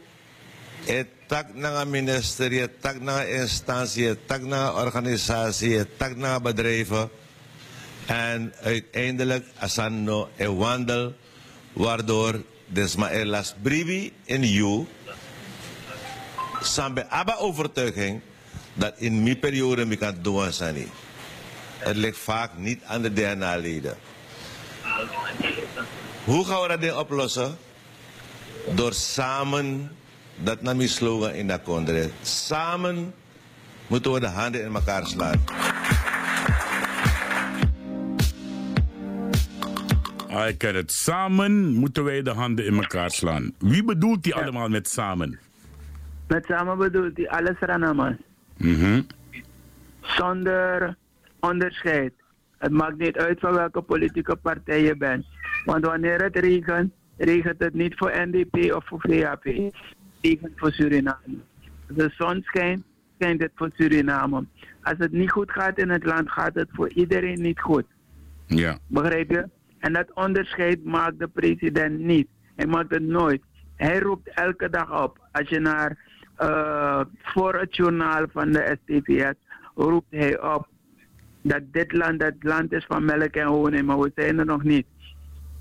het tak ministerie, tak na instantie, tak na organisatie, tak na bedrijven. En uiteindelijk asano een wandel, waardoor desma elas bribi in you, sambe abba overtuiging, dat in mijn periode ik kan doen sani. Het ligt vaak niet aan de DNA-leden. Hoe gaan we dat ding oplossen? Door samen, dat naar mijn slogan in de kondre, samen moeten we de handen in elkaar slaan. Ik ken het. Samen moeten wij de handen in elkaar slaan. Wie bedoelt die allemaal met samen? Met samen bedoelt hij alles Mhm. Zonder onderscheid. Het maakt niet uit van welke politieke partij je bent. Want wanneer het regent, regent het niet voor NDP of voor VAP. Het regent voor Suriname. Als de zon schijnt, schijnt het voor Suriname. Als het niet goed gaat in het land, gaat het voor iedereen niet goed. Ja. Begrijp je? En dat onderscheid maakt de president niet. Hij maakt het nooit. Hij roept elke dag op. Als je naar eh, voor het journaal van de STVS roept hij op dat dit land het land is van melk en honing, maar we zijn er nog niet.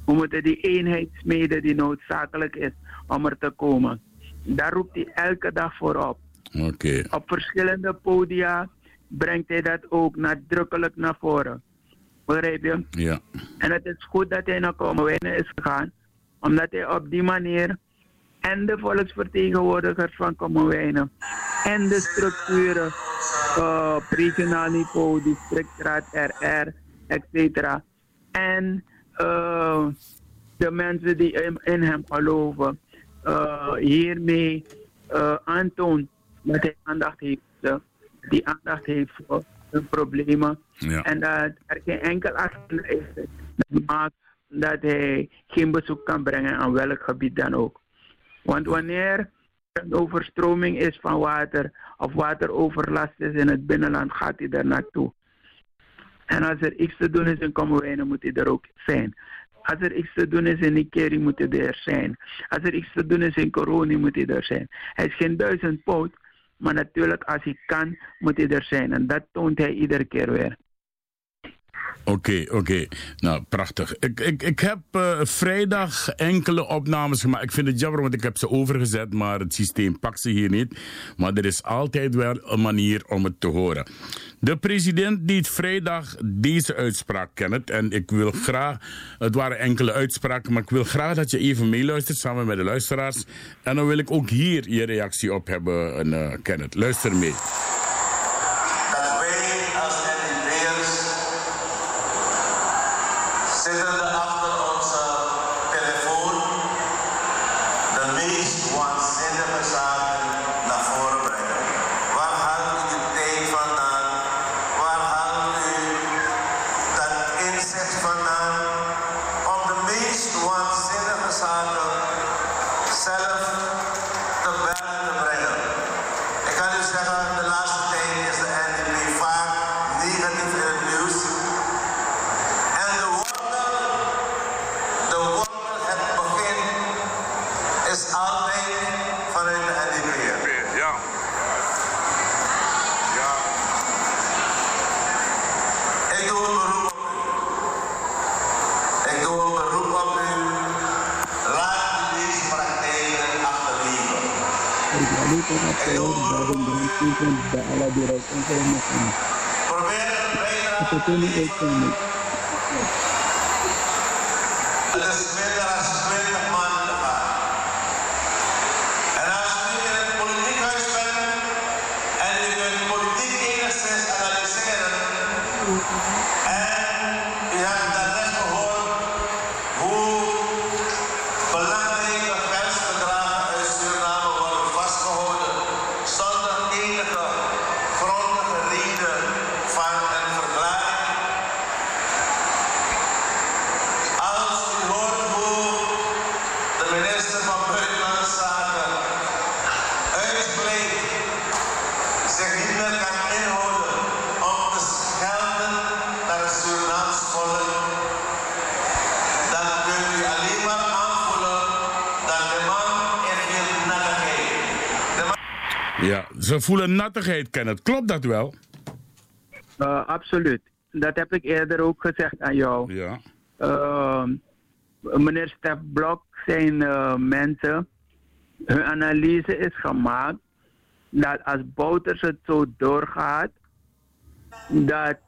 We moeten die eenheid smeden die noodzakelijk is om er te komen. Daar roept hij elke dag voor op. Oké. Op verschillende podia brengt hij dat ook nadrukkelijk naar voren. Begrijp je? Ja. En het is goed dat hij naar Kommerwijnen is gegaan, omdat hij op die manier en de volksvertegenwoordigers van Kommerwijnen en de structuren uh, op regionaal niveau, districtraad, RR, etc. En uh, de mensen die in, in hem geloven, uh, hiermee aantoont dat hij aandacht heeft, die aandacht heeft voor hun problemen. Ja. En dat er geen enkel agenda is dat maakt dat hij geen bezoek kan brengen aan welk gebied dan ook. Want wanneer er een overstroming is van water of wateroverlast is in het binnenland, gaat hij er naartoe. En als er iets te doen is in Kommerwijnen, moet hij er ook zijn. Als er iets te doen is in Nikeri, moet hij er zijn. Als er iets te doen is in Coroni, moet hij er zijn. Hij is geen duizend poot, maar natuurlijk als hij kan, moet hij er zijn. En dat toont hij iedere keer weer. Oké, oké. Nou, prachtig. Ik, ik, ik heb eh, vrijdag enkele opnames gemaakt. Ik vind het jammer, want ik heb ze overgezet, maar het systeem pakt ze hier niet. Maar er is altijd wel een manier om het te horen. De president deed vrijdag deze uitspraak, Kenneth. En ik wil graag, het waren enkele uitspraken, maar ik wil graag dat je even meeluistert samen met de luisteraars. En dan wil ik ook hier je reactie op hebben, en, uh, Kenneth. Luister mee. do me, they do. Voelen nattigheid, Kenneth. Klopt dat wel? Uh, absoluut. Dat heb ik eerder ook gezegd aan jou. Ja. Uh, meneer Stef Blok zijn uh, mensen. Hun analyse is gemaakt dat als Bouters het zo doorgaat, dat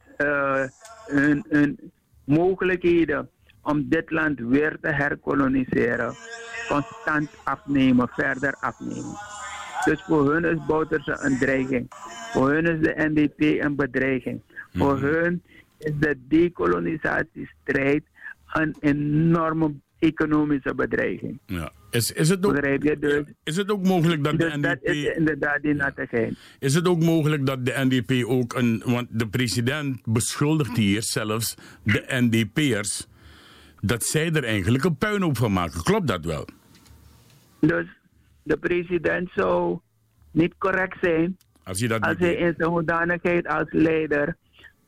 hun, hun mogelijkheden om dit land weer te herkoloniseren constant afnemen, verder afnemen. Dus voor hun is Bouterse een dreiging. Voor hun is de NDP een bedreiging. Voor hun is de decolonisatiestrijd een enorme economische bedreiging. Ja. Is, is, het ook? Dus, is het ook mogelijk dat dus de dat NDP... is inderdaad die nattigheid. Is het ook mogelijk dat de NDP ook een. Want de president beschuldigt hier zelfs de NDP'ers. dat zij er eigenlijk een puinhoop van maken. Klopt dat wel? Dus de president zou niet correct zijn Als je dat als hij in zijn hoedanigheid als leider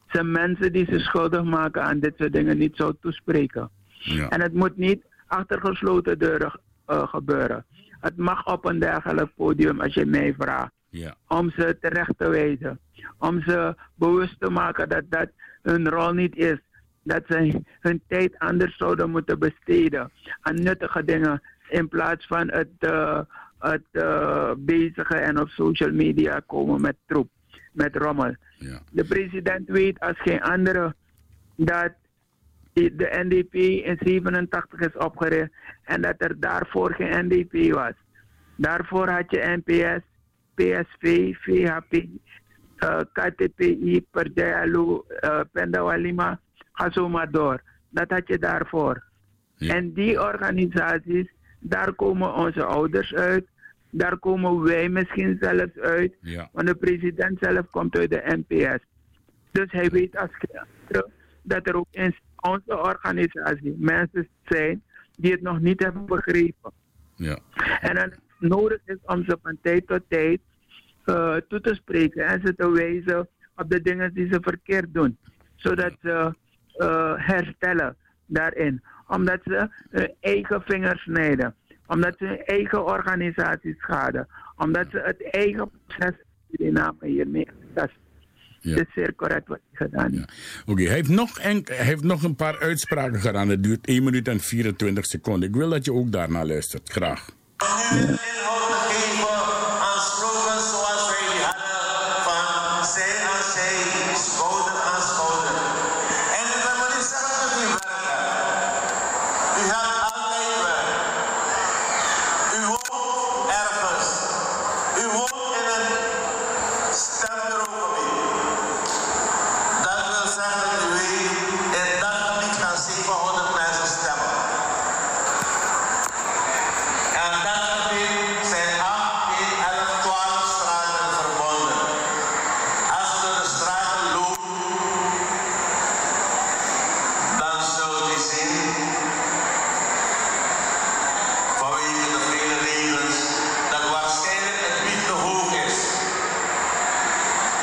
zijn mensen die zich schuldig maken aan dit soort dingen niet zou toespreken. Ja. En het moet niet achter gesloten deuren eh, gebeuren. Het mag op een dergelijk podium, als je mij vraagt, Ja. om ze terecht te wijzen. Om ze bewust te maken dat dat hun rol niet is. Dat ze hun tijd anders zouden moeten besteden aan nuttige dingen. In plaats van het, eh, het eh, bezigen en op social media komen met troep, met rommel. De president weet als geen andere dat de NDP in 87 is opgericht en dat er daarvoor geen NDP was. Daarvoor had je NPS, PSV, VHP, uh, KTPI, Perjalu, uh, Pendawalima, ga zo maar door. Dat had je daarvoor. En die organisaties, daar komen onze ouders uit. Daar komen wij misschien zelfs uit. Ja. Want de president zelf komt uit de NPS. Dus hij weet als dat er ook in onze organisatie mensen zijn die het nog niet hebben begrepen. Ja. En dan nodig is om ze van tijd tot tijd uh, toe te spreken en ze te wijzen op de dingen die ze verkeerd doen. Zodat ze uh, herstellen daarin. Omdat ze hun eigen vingers snijden. Omdat ze hun eigen organisatie schaden. Omdat ze het eigen proces die namen hiermee. Ja. Is zeer correct wat hij gedaan. Oké, hij, heeft nog hij heeft nog een paar uitspraken gedaan. Het duurt 1 minuut en 24 seconden. Ik wil dat je ook daarna luistert. Graag te geven aan slogans zoals wij die hadden van zij aan zij, schouder aan schouder. En ik wil maar niet zeggen dat u werk hebt. U hebt altijd werk. U woont ergens. U woont in een stembureaugebied. Dat wil zeggen dat u weet, in dat gebied gaan 700 mensen stemmen. En dat gebied zijn 8, 10, 11, 12 straten verbonden. Als u door de straten loopt, dan zult u zien, vanwege de vele regels, dat waarschijnlijk het niet te hoog is.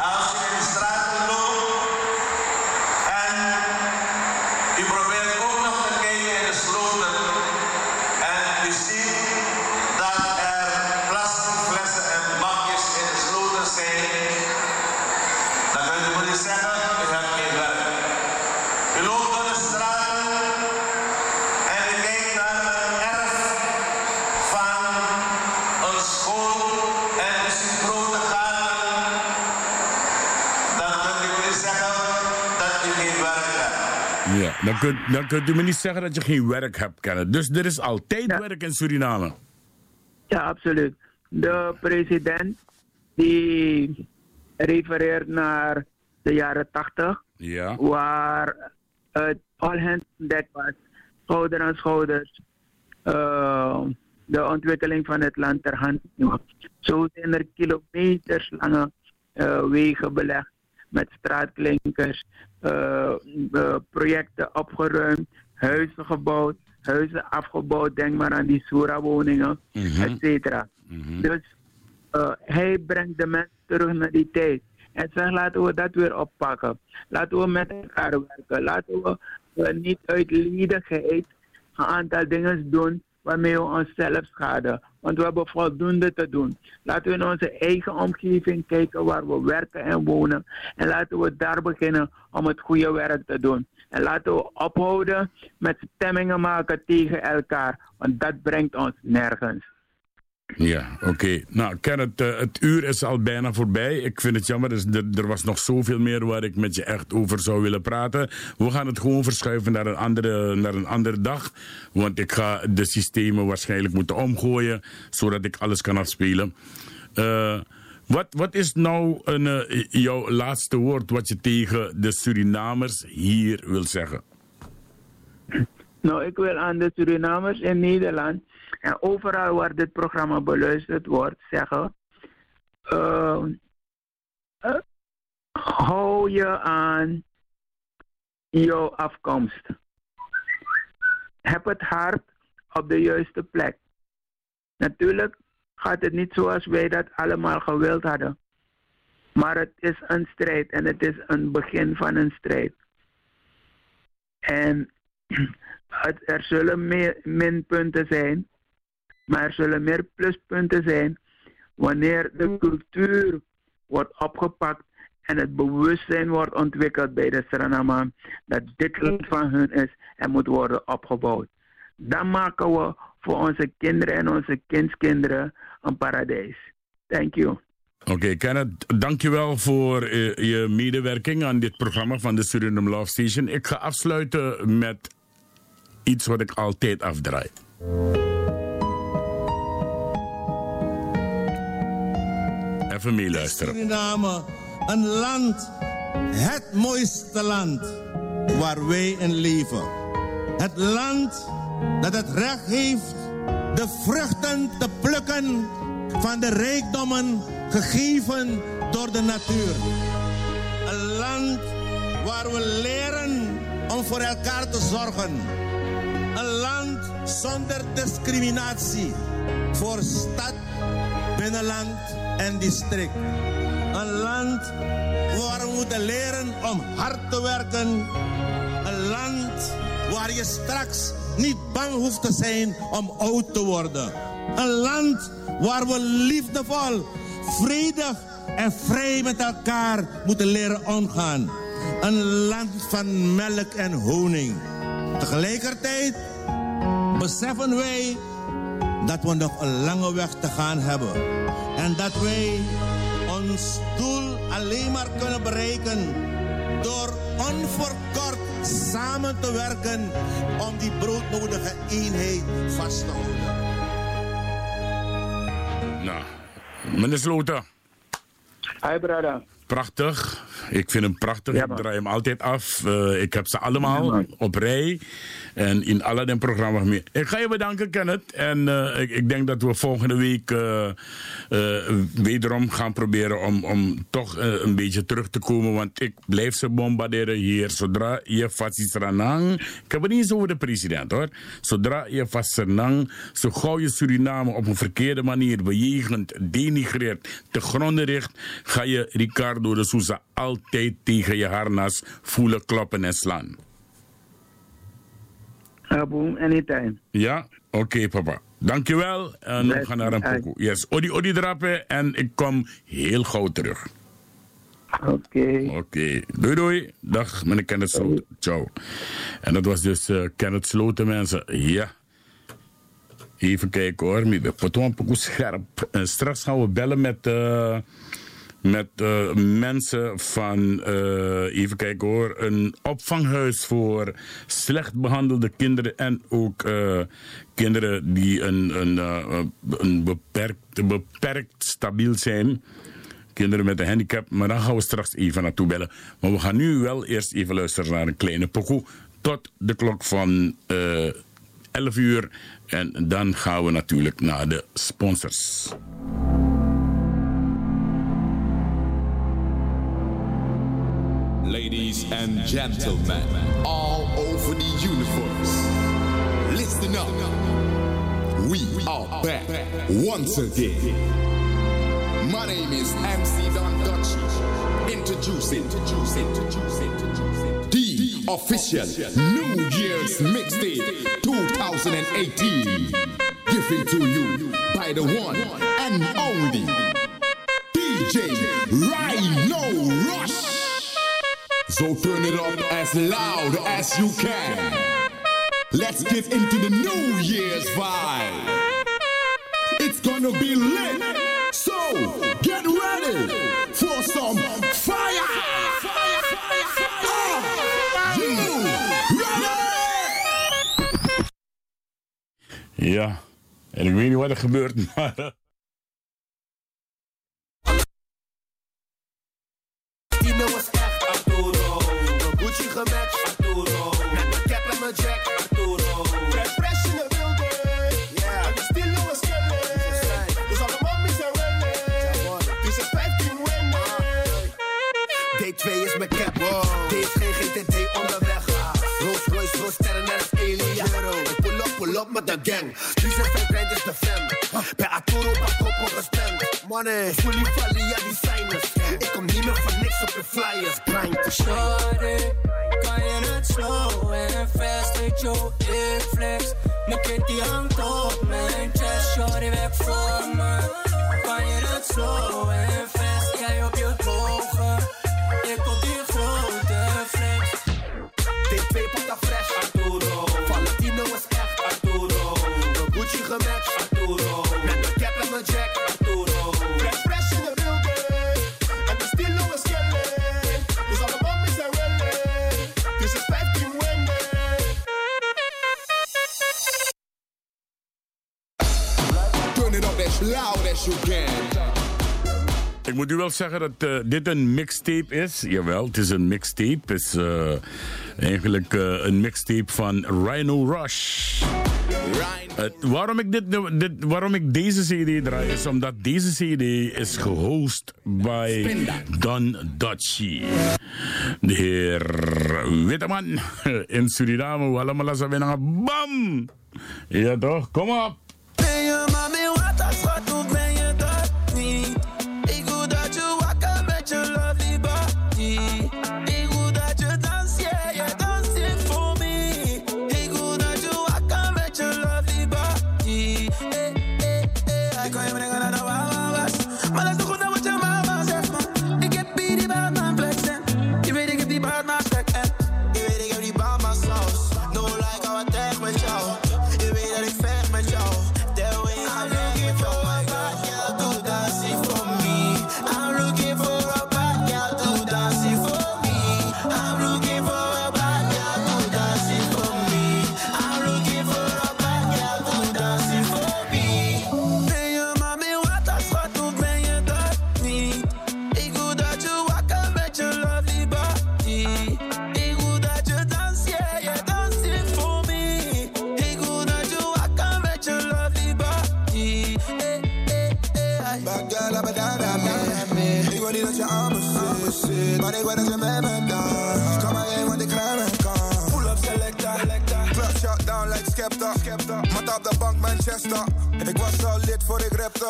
Als u in de straten loopt en u probeert ook nog te kijken in de sloten en u ziet dat er plastic flessen en bakjes in de sloten zijn, dan kunt u maar niet zeggen, u hebt geen werk. U loopt door de straten en u kijkt naar een erf van een school Ja, dan kunt, dan kunt u me niet zeggen dat je geen werk hebt, Kenneth. Dus er is altijd werk in Suriname. Ja, absoluut. De president die refereert naar de jaren 80, Ja. waar het all hands on deck was, schouder aan schouders, eh, de ontwikkeling van het land ter hand. Zo zijn er kilometers lange eh, wegen belegd met straatklinkers, eh, eh, projecten opgeruimd, huizen gebouwd, huizen afgebouwd. Denk maar aan die Sura-woningen, et cetera. Dus eh, hij brengt de mensen terug naar die tijd. En zegt, laten we dat weer oppakken. Laten we met elkaar werken. Laten we niet uit liedigheid een aantal dingen doen waarmee we onszelf schaden. Want we hebben voldoende te doen. Laten we in onze eigen omgeving kijken waar we werken en wonen. En laten we daar beginnen om het goede werk te doen. En laten we ophouden met stemmingen maken tegen elkaar. Want dat brengt ons nergens. Ja, oké. Nou, Kenneth, eh, het uur is al bijna voorbij. Ik vind het jammer, dus er, er was nog zoveel meer waar ik met je echt over zou willen praten. We gaan het gewoon verschuiven naar een andere, naar een andere dag. Want ik ga de systemen waarschijnlijk moeten omgooien, zodat ik alles kan afspelen. Eh, wat, wat is nou een, eh, jouw laatste woord wat je tegen de Surinamers hier wil zeggen? Nou, ik wil aan de Surinamers in Nederland en overal waar dit programma beluisterd wordt zeggen: eh, eh, hou je aan jouw afkomst. Heb het hart op de juiste plek. Natuurlijk gaat het niet zoals wij dat allemaal gewild hadden. Maar het is een strijd en het is een begin van een strijd. En er zullen meer minpunten zijn, maar er zullen meer pluspunten zijn wanneer de cultuur wordt opgepakt en het bewustzijn wordt ontwikkeld bij de Suriname dat dit land van hun is en moet worden opgebouwd. Dan maken we voor onze kinderen en onze kindskinderen een paradijs. Thank you. Oké, Kenneth, dankjewel voor eh, je medewerking aan dit programma van de Suriname Love Station. Ik ga afsluiten met iets wat ik altijd afdraai. Even meeluisteren. Een land, het mooiste land waar wij in leven. Het land dat het recht heeft de vruchten te plukken van de rijkdommen gegeven door de natuur. Een land waar we leren om voor elkaar te zorgen. Een land zonder discriminatie voor stad, binnenland en district. Een land waar we moeten leren om hard te werken. Een land waar je straks niet bang hoeft te zijn om oud te worden. Een land waar we liefdevol, vredig en vrij met elkaar moeten leren omgaan. Een land van melk en honing. Tegelijkertijd beseffen wij dat we nog een lange weg te gaan hebben. En dat wij ons doel alleen maar kunnen bereiken door onverkort samen te werken om die broodnodige eenheid vast te houden. Nou, meneer Sloten. Hi, brother. Prachtig. Ik vind hem prachtig. ik draai hem altijd af. Eh, ik heb ze allemaal op rij. En in alle den programma's meer. Ik ga je bedanken, Kenneth. En eh, ik, ik denk dat we volgende week eh, wederom gaan proberen om, om toch een beetje terug te komen. Want ik blijf ze bombarderen hier. Zodra je vast is ranang. Ik heb het niet eens over de president hoor. Zodra je vast ranang. Zo gauw je Suriname op een verkeerde manier bejegent, denigreert, te gronden richt. Ga je Ricardo de Souza altijd tegen je harnas voelen kloppen en slaan. Uh, boom, anytime. Ja? Oké, papa. Dankjewel. En we gaan naar een pokoe. Yes, odi odi drapen en ik kom heel gauw terug. Oké. Oké. Doei doei. Dag, meneer Kenneth Sloten. Ciao. En dat was dus eh Kenneth Sloten, mensen. Ja. Even kijken hoor. Een pokoe scherp. En straks gaan we bellen met... eh met eh, mensen van, eh, even kijken hoor, een opvanghuis voor slecht behandelde kinderen en ook eh, kinderen die een, een, een beperkt, beperkt stabiel zijn. Kinderen met een handicap, maar daar gaan we straks even naartoe bellen. Maar we gaan nu wel eerst even luisteren naar een kleine pokoe tot de klok van eh 11 uur. En dan gaan we natuurlijk naar de sponsors. Ladies and gentlemen, all over the universe, listen up. We are back once again. My name is MC Don Dutch. Introducing, introducing, introducing, introducing the official New Year's Mixtape 2018. Given to you by the one and only DJ Rhino Rush. So turn it up as loud as you can. Let's get into the New Year's vibe. It's gonna be lit. So get ready for some fire. Are you ready? Ja, en ik weet niet wat er gebeurt, maar. Jack Arturo. Fresh fresh in de building. Yeah. En de stilo is killing. Dus alle mommies zijn willing. Dus het 15 winnen. D2 is mijn cap. D is geen GTD onderweg. Rolls Royce, Rolls sterren als Elia. Ik pull up, pull up met de gang. 365 is de fam. Bij Arturo pak op op gestemd. Money, fully valley, ja die signers. Ik kom niet meer van niks op de flyers. Grind Shorty, kan je het slow en fast met jouw flex? Mijn kitty hangt op mijn chest, shorty weg voor me. Kan je het slow en fast, loud as you can. Ik moet u wel zeggen dat eh, dit een mixtape is. Jawel, het is een mixtape. Het is eh, eigenlijk eh, een mixtape van Rhino Rush. Waarom, ik dit, nu- dit, waarom ik deze CD draai is omdat deze CD is gehost bij Don Dutchie. De heer Witteman in Suriname. Zijn winnen. Bam! Ja toch, kom op!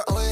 hoy